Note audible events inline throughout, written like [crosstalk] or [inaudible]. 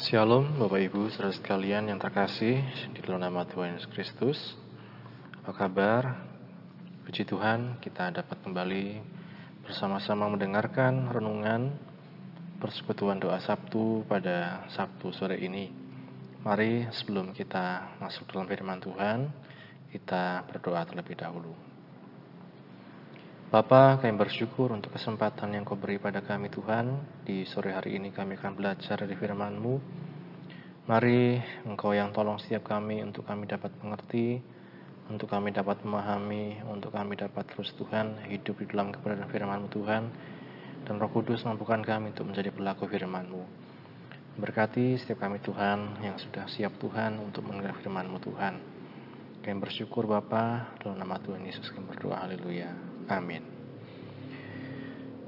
Shalom Bapak Ibu saudara sekalian yang terkasih di dalam nama Tuhan Yesus Kristus. Apa kabar? Puji Tuhan kita dapat kembali bersama-sama mendengarkan renungan persekutuan doa Sabtu pada Sabtu sore ini. Mari sebelum kita masuk dalam firman Tuhan, kita berdoa terlebih dahulu. Bapa, kami bersyukur untuk kesempatan yang kau beri pada kami Tuhan. Di sore hari ini kami akan belajar dari firman-Mu. Mari Engkau yang tolong setiap kami untuk kami dapat mengerti, untuk kami dapat memahami, untuk kami dapat terus Tuhan hidup di dalam kebenaran firman-Mu Tuhan. Dan Roh Kudus mampukan kami untuk menjadi pelaku firman-Mu. Berkati setiap kami Tuhan yang sudah siap Tuhan untuk mendengar firman-Mu Tuhan. Kami bersyukur Bapa dalam nama Tuhan Yesus kami berdoa. Haleluya. Amin.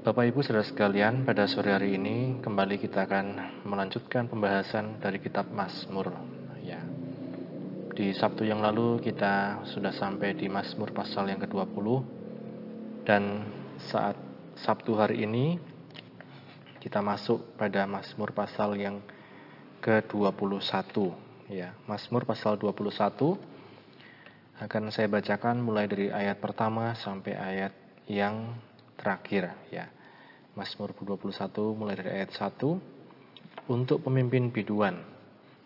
Bapak Ibu Saudara sekalian, pada sore hari ini kembali kita akan melanjutkan pembahasan dari kitab Mazmur ya. Di Sabtu yang lalu kita sudah sampai di Mazmur pasal yang ke-20 dan saat Sabtu hari ini kita masuk pada Mazmur pasal yang ke-21 ya. Mazmur pasal 21 akan saya bacakan mulai dari ayat pertama sampai ayat yang terakhir ya. Mazmur 21 mulai dari ayat 1 untuk pemimpin biduan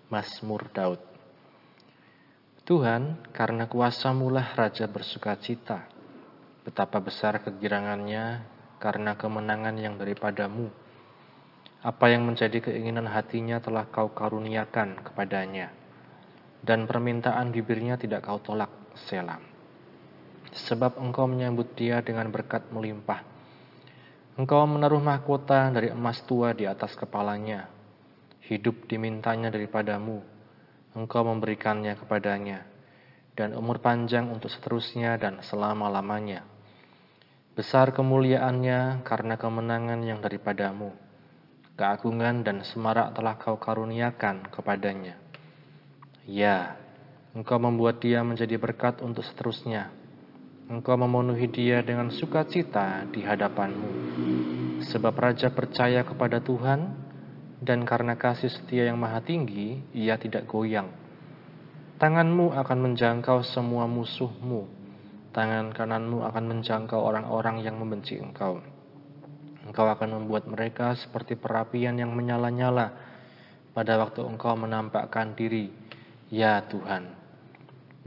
Mazmur Daud. Tuhan, karena kuasamu lah raja bersuka cita. Betapa besar kegirangannya karena kemenangan yang daripadamu. Apa yang menjadi keinginan hatinya telah kau karuniakan kepadanya dan permintaan bibirnya tidak kau tolak, Selam. Sebab engkau menyambut dia dengan berkat melimpah. Engkau menaruh mahkota dari emas tua di atas kepalanya. Hidup dimintanya daripadamu. Engkau memberikannya kepadanya. Dan umur panjang untuk seterusnya dan selama-lamanya. Besar kemuliaannya karena kemenangan yang daripadamu. Keagungan dan semarak telah kau karuniakan kepadanya Ya, engkau membuat dia menjadi berkat untuk seterusnya. Engkau memenuhi dia dengan sukacita di hadapanmu. Sebab raja percaya kepada Tuhan, dan karena kasih setia yang maha tinggi, ia tidak goyang. Tanganmu akan menjangkau semua musuhmu. Tangan kananmu akan menjangkau orang-orang yang membenci engkau. Engkau akan membuat mereka seperti perapian yang menyala-nyala pada waktu engkau menampakkan diri Ya Tuhan,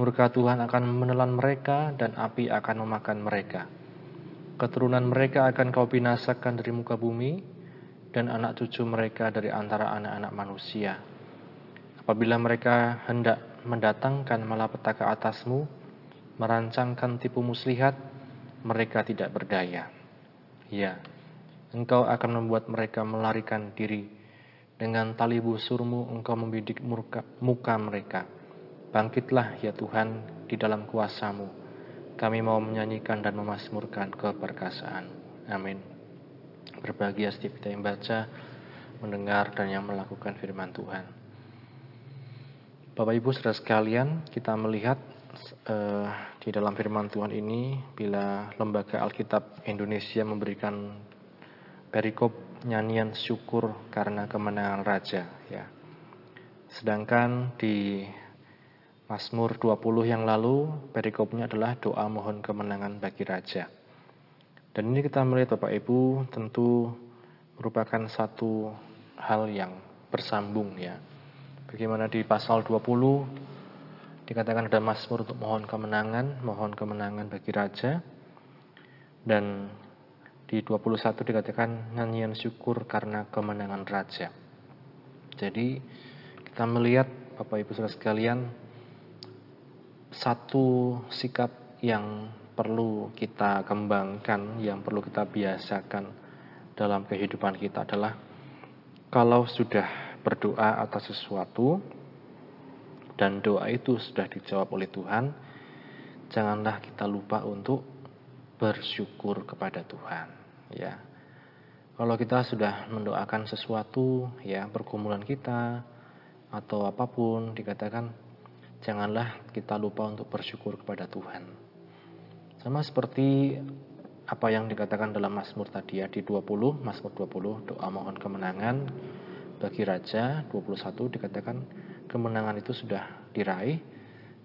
murka Tuhan akan menelan mereka dan api akan memakan mereka. Keturunan mereka akan kau binasakan dari muka bumi dan anak cucu mereka dari antara anak-anak manusia. Apabila mereka hendak mendatangkan malapetaka atasmu, merancangkan tipu muslihat, mereka tidak berdaya. Ya, engkau akan membuat mereka melarikan diri dengan tali busurmu engkau membidik muka, muka mereka. Bangkitlah ya Tuhan di dalam kuasamu. Kami mau menyanyikan dan memasmurkan keperkasaan. Amin. Berbahagia setiap kita yang baca, mendengar, dan yang melakukan firman Tuhan. Bapak Ibu saudara sekalian, kita melihat uh, di dalam firman Tuhan ini, bila Lembaga Alkitab Indonesia memberikan perikop nyanyian syukur karena kemenangan raja ya. Sedangkan di Mazmur 20 yang lalu perikopnya adalah doa mohon kemenangan bagi raja. Dan ini kita melihat Bapak Ibu tentu merupakan satu hal yang bersambung ya. Bagaimana di pasal 20 dikatakan ada Mazmur untuk mohon kemenangan, mohon kemenangan bagi raja. Dan di 21 dikatakan nyanyian syukur karena kemenangan raja. Jadi kita melihat Bapak Ibu Saudara sekalian satu sikap yang perlu kita kembangkan, yang perlu kita biasakan dalam kehidupan kita adalah kalau sudah berdoa atas sesuatu dan doa itu sudah dijawab oleh Tuhan, janganlah kita lupa untuk bersyukur kepada Tuhan ya. Kalau kita sudah mendoakan sesuatu ya pergumulan kita atau apa pun dikatakan janganlah kita lupa untuk bersyukur kepada Tuhan. Sama seperti apa yang dikatakan dalam Mazmur tadi ya di 20, Mazmur 20 doa mohon kemenangan. bagi raja 21 dikatakan kemenangan itu sudah diraih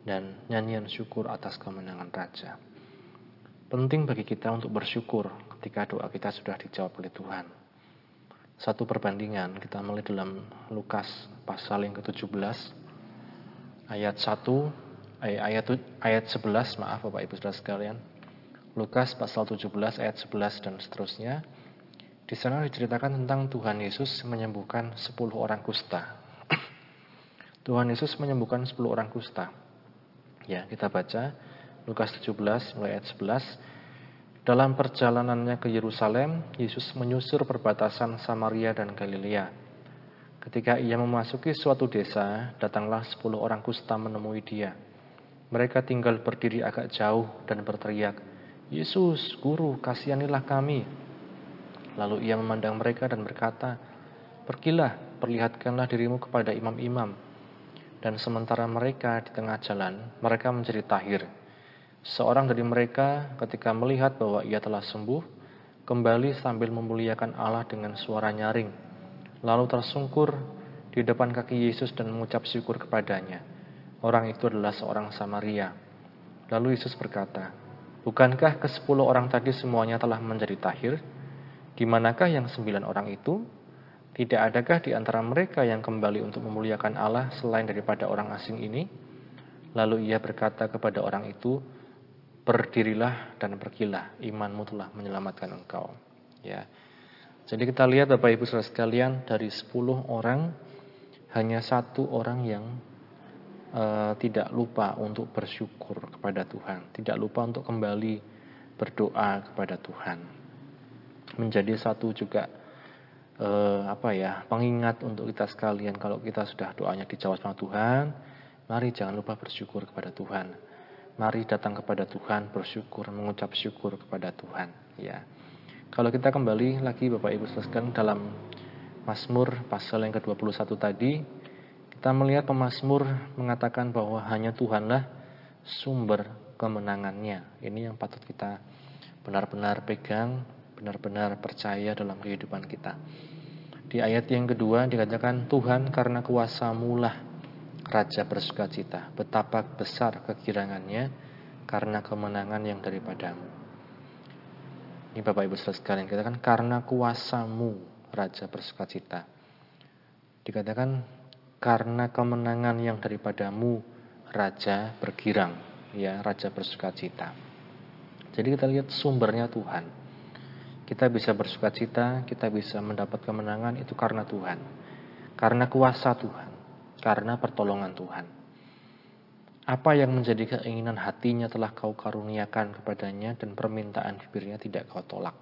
dan nyanyian syukur atas kemenangan raja. Penting bagi kita untuk bersyukur ketika doa kita sudah dijawab oleh Tuhan. Satu perbandingan kita mulai dalam Lukas pasal yang ke-17 ayat 1 eh, ayat ayat 11 maaf Bapak Ibu Saudara sekalian. Lukas pasal 17 ayat 11 dan seterusnya. Di sana diceritakan tentang Tuhan Yesus menyembuhkan 10 orang kusta. [clears throat] Tuhan Yesus menyembuhkan 10 orang kusta. Ya, kita baca Lukas 17 mulai ayat 11. Dalam perjalanannya ke Yerusalem, Yesus menyusur perbatasan Samaria dan Galilea. Ketika ia memasuki suatu desa, datanglah sepuluh orang kusta menemui dia. Mereka tinggal berdiri agak jauh dan berteriak, Yesus, Guru, kasihanilah kami. Lalu ia memandang mereka dan berkata, Pergilah, perlihatkanlah dirimu kepada imam-imam dan sementara mereka di tengah jalan, mereka menjadi tahir. Seorang dari mereka ketika melihat bahwa ia telah sembuh, kembali sambil memuliakan Allah dengan suara nyaring. Lalu tersungkur di depan kaki Yesus dan mengucap syukur kepadanya. Orang itu adalah seorang Samaria. Lalu Yesus berkata, Bukankah ke sepuluh orang tadi semuanya telah menjadi tahir? Di manakah yang sembilan orang itu? Tidak adakah di antara mereka yang kembali untuk memuliakan Allah selain daripada orang asing ini? Lalu ia berkata kepada orang itu, berdirilah dan pergilah, imanmu telah menyelamatkan engkau. Ya. Jadi kita lihat Bapak Ibu Saudara sekalian, dari 10 orang, hanya satu orang yang uh, tidak lupa untuk bersyukur kepada Tuhan. Tidak lupa untuk kembali berdoa kepada Tuhan. Menjadi satu juga eh, apa ya pengingat untuk kita sekalian kalau kita sudah doanya dijawab sama Tuhan, mari jangan lupa bersyukur kepada Tuhan. Mari datang kepada Tuhan, bersyukur, mengucap syukur kepada Tuhan. Ya, kalau kita kembali lagi Bapak Ibu sekalian dalam Mazmur pasal yang ke-21 tadi, kita melihat pemazmur mengatakan bahwa hanya Tuhanlah sumber kemenangannya. Ini yang patut kita benar-benar pegang benar-benar percaya dalam kehidupan kita. Di ayat yang kedua dikatakan Tuhan karena kuasamu lah Raja bersuka cita, betapa besar kegirangannya karena kemenangan yang daripadamu. Ini Bapak Ibu Saudara sekalian, dikatakan karena kuasamu Raja bersuka cita. Dikatakan karena kemenangan yang daripadamu Raja bergirang, ya Raja bersuka cita. Jadi kita lihat sumbernya Tuhan. Kita bisa bersuka cita, kita bisa mendapat kemenangan itu karena Tuhan. Karena kuasa Tuhan, karena pertolongan Tuhan. Apa yang menjadi keinginan hatinya telah kau karuniakan kepadanya dan permintaan bibirnya tidak kau tolak.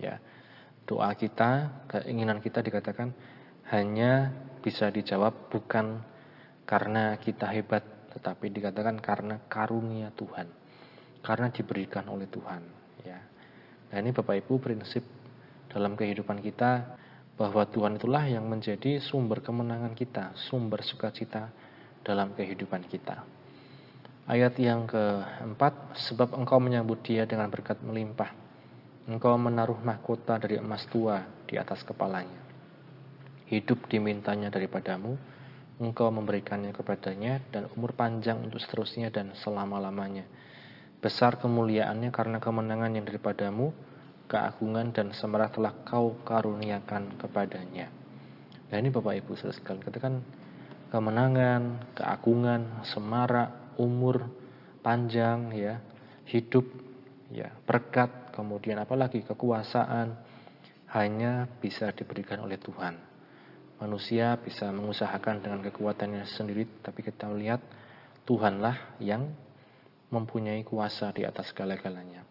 Ya. Doa kita, keinginan kita dikatakan hanya bisa dijawab bukan karena kita hebat, tetapi dikatakan karena karunia Tuhan. Karena diberikan oleh Tuhan, ya. Nah ini Bapak Ibu prinsip dalam kehidupan kita bahwa Tuhan itulah yang menjadi sumber kemenangan kita, sumber sukacita dalam kehidupan kita. Ayat yang keempat, sebab engkau menyambut dia dengan berkat melimpah. Engkau menaruh mahkota dari emas tua di atas kepalanya. Hidup dimintanya daripadamu, engkau memberikannya kepadanya, dan umur panjang untuk seterusnya dan selama-lamanya Besar kemuliaannya karena kemenangan yang daripadamu, keagungan dan semerah telah kau karuniakan kepadanya. Nah ini Bapak Ibu sekalian, katakan kemenangan, keagungan, semarak, umur, panjang, ya, hidup, ya, berkat, kemudian apalagi kekuasaan hanya bisa diberikan oleh Tuhan. Manusia bisa mengusahakan dengan kekuatannya sendiri, tapi kita melihat Tuhanlah yang mempunyai kuasa di atas segala-galanya.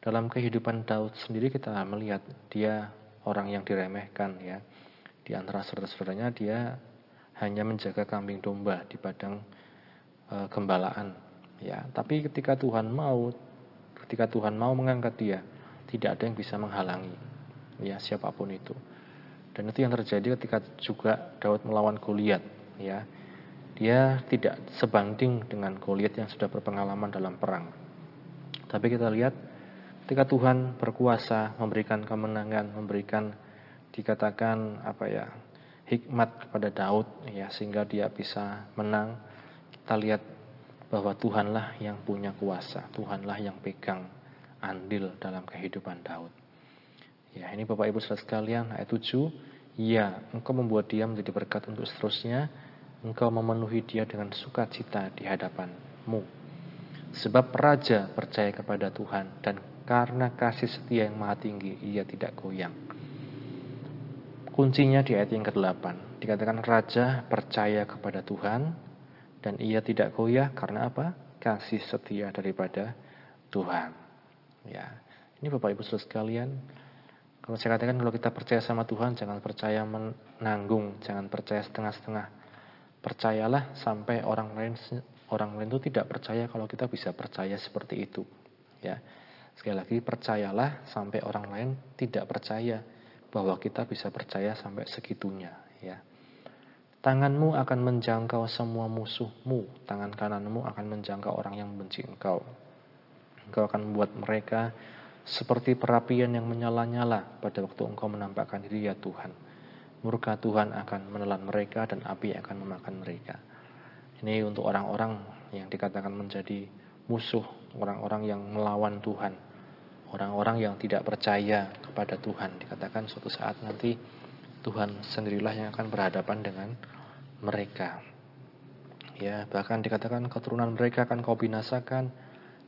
Dalam kehidupan Daud sendiri kita melihat dia orang yang diremehkan ya. Di antara saudara-saudaranya dia hanya menjaga kambing domba di padang e, gembalaan ya. Tapi ketika Tuhan mau ketika Tuhan mau mengangkat dia, tidak ada yang bisa menghalangi ya siapa pun itu. Dan itu yang terjadi ketika juga Daud melawan Goliat ya dia tidak sebanding dengan Goliat yang sudah berpengalaman dalam perang. Tapi kita lihat ketika Tuhan berkuasa memberikan kemenangan, memberikan dikatakan apa ya, hikmat kepada Daud ya sehingga dia bisa menang. Kita lihat bahwa Tuhanlah yang punya kuasa, Tuhanlah yang pegang andil dalam kehidupan Daud. Ya, ini Bapak Ibu Saudara sekalian, ayat 7, ya, engkau membuat dia menjadi berkat untuk seterusnya, engkau memenuhi dia dengan sukacita di hadapanmu. Sebab raja percaya kepada Tuhan dan karena kasih setia yang maha tinggi, ia tidak goyang. Kuncinya di ayat yang ke-8. Dikatakan raja percaya kepada Tuhan dan ia tidak goyah karena apa? Kasih setia daripada Tuhan. Ya. Ini Bapak Ibu Saudara sekalian, kalau saya katakan kalau kita percaya sama Tuhan jangan percaya menanggung, jangan percaya setengah-setengah. Percayalah sampai orang lain orang lain itu tidak percaya kalau kita bisa percaya seperti itu. Ya. Sekali lagi percayalah sampai orang lain tidak percaya bahwa kita bisa percaya sampai segitunya ya. Tanganmu akan menjangkau semua musuhmu, tangan kananmu akan menjangkau orang yang membenci engkau. Engkau akan membuat mereka seperti perapian yang menyala-nyala pada waktu engkau menampakkan diri ya Tuhan. Murka Tuhan akan menelan mereka dan api akan memakan mereka. Ini untuk orang-orang yang dikatakan menjadi musuh, orang-orang yang melawan Tuhan orang-orang yang tidak percaya kepada Tuhan. Dikatakan suatu saat nanti Tuhan sendirilah yang akan berhadapan dengan mereka. Ya, bahkan dikatakan keturunan mereka akan kau binasakan,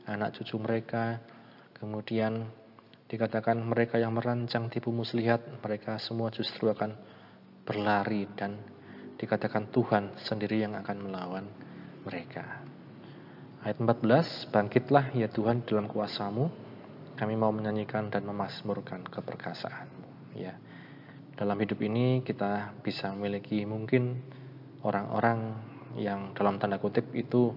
anak cucu mereka. Kemudian dikatakan mereka yang merancang tipu muslihat, mereka semua justru akan berlari dan dikatakan Tuhan sendiri yang akan melawan mereka. Ayat 14, bangkitlah ya Tuhan dalam kuasamu, kami mau menyanyikan dan memasmurkan keperkasaanmu ya dalam hidup ini kita bisa memiliki mungkin orang-orang yang dalam tanda kutip itu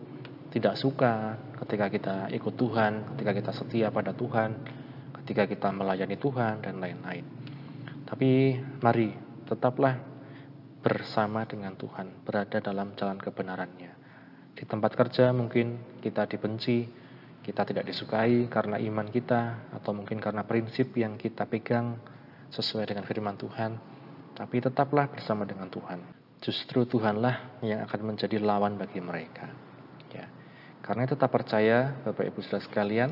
tidak suka ketika kita ikut Tuhan, ketika kita setia pada Tuhan, ketika kita melayani Tuhan dan lain-lain. Tapi mari tetaplah bersama dengan Tuhan, berada dalam jalan kebenarannya. Di tempat kerja mungkin kita dibenci, kita tidak disukai karena iman kita atau mungkin karena prinsip yang kita pegang sesuai dengan firman Tuhan, tapi tetaplah bersama dengan Tuhan. Justru Tuhanlah yang akan menjadi lawan bagi mereka. Ya. Karena tetap percaya Bapak Ibu Saudara sekalian,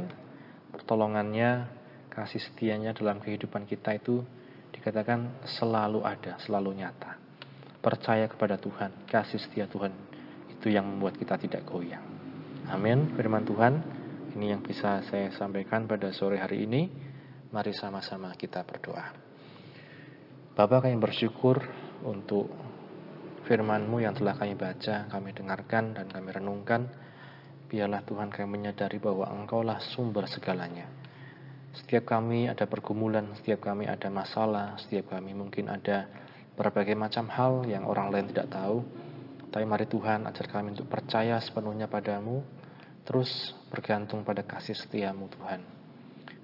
pertolongannya, kasih setianya dalam kehidupan kita itu dikatakan selalu ada, selalu nyata. Percaya kepada Tuhan, kasih setia Tuhan itu yang membuat kita tidak goyang. Amin. Firman Tuhan ini yang bisa saya sampaikan pada sore hari ini. Mari sama-sama kita berdoa. Bapak kami bersyukur untuk firman-Mu yang telah kami baca, kami dengarkan, dan kami renungkan. Biarlah Tuhan kami menyadari bahwa Engkaulah sumber segalanya. Setiap kami ada pergumulan, setiap kami ada masalah, setiap kami mungkin ada berbagai macam hal yang orang lain tidak tahu. Tapi mari Tuhan ajar kami untuk percaya sepenuhnya padamu, terus bergantung pada kasih setiamu Tuhan.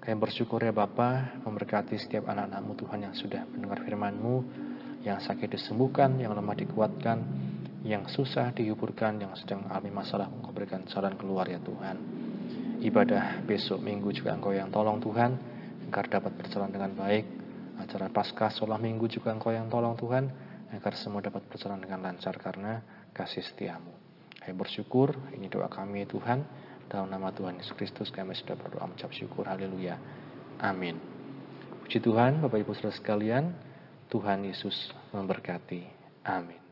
Kami bersyukur ya Bapa memberkati setiap anak-anakmu Tuhan yang sudah mendengar firman-Mu, yang sakit disembuhkan, yang lemah dikuatkan, yang susah dihiburkan, yang sedang alami masalah Engkau berikan jalan keluar ya Tuhan. Ibadah besok minggu juga Engkau yang tolong Tuhan, agar dapat berjalan dengan baik. Acara Paskah sholat minggu juga Engkau yang tolong Tuhan, agar semua dapat berjalan dengan lancar karena kasih setiamu. Kami bersyukur, ini doa kami Tuhan. Dalam nama Tuhan Yesus Kristus kami sudah berdoa mengucap syukur. Haleluya. Amin. Puji Tuhan, Bapak Ibu Saudara sekalian, Tuhan Yesus memberkati. Amin.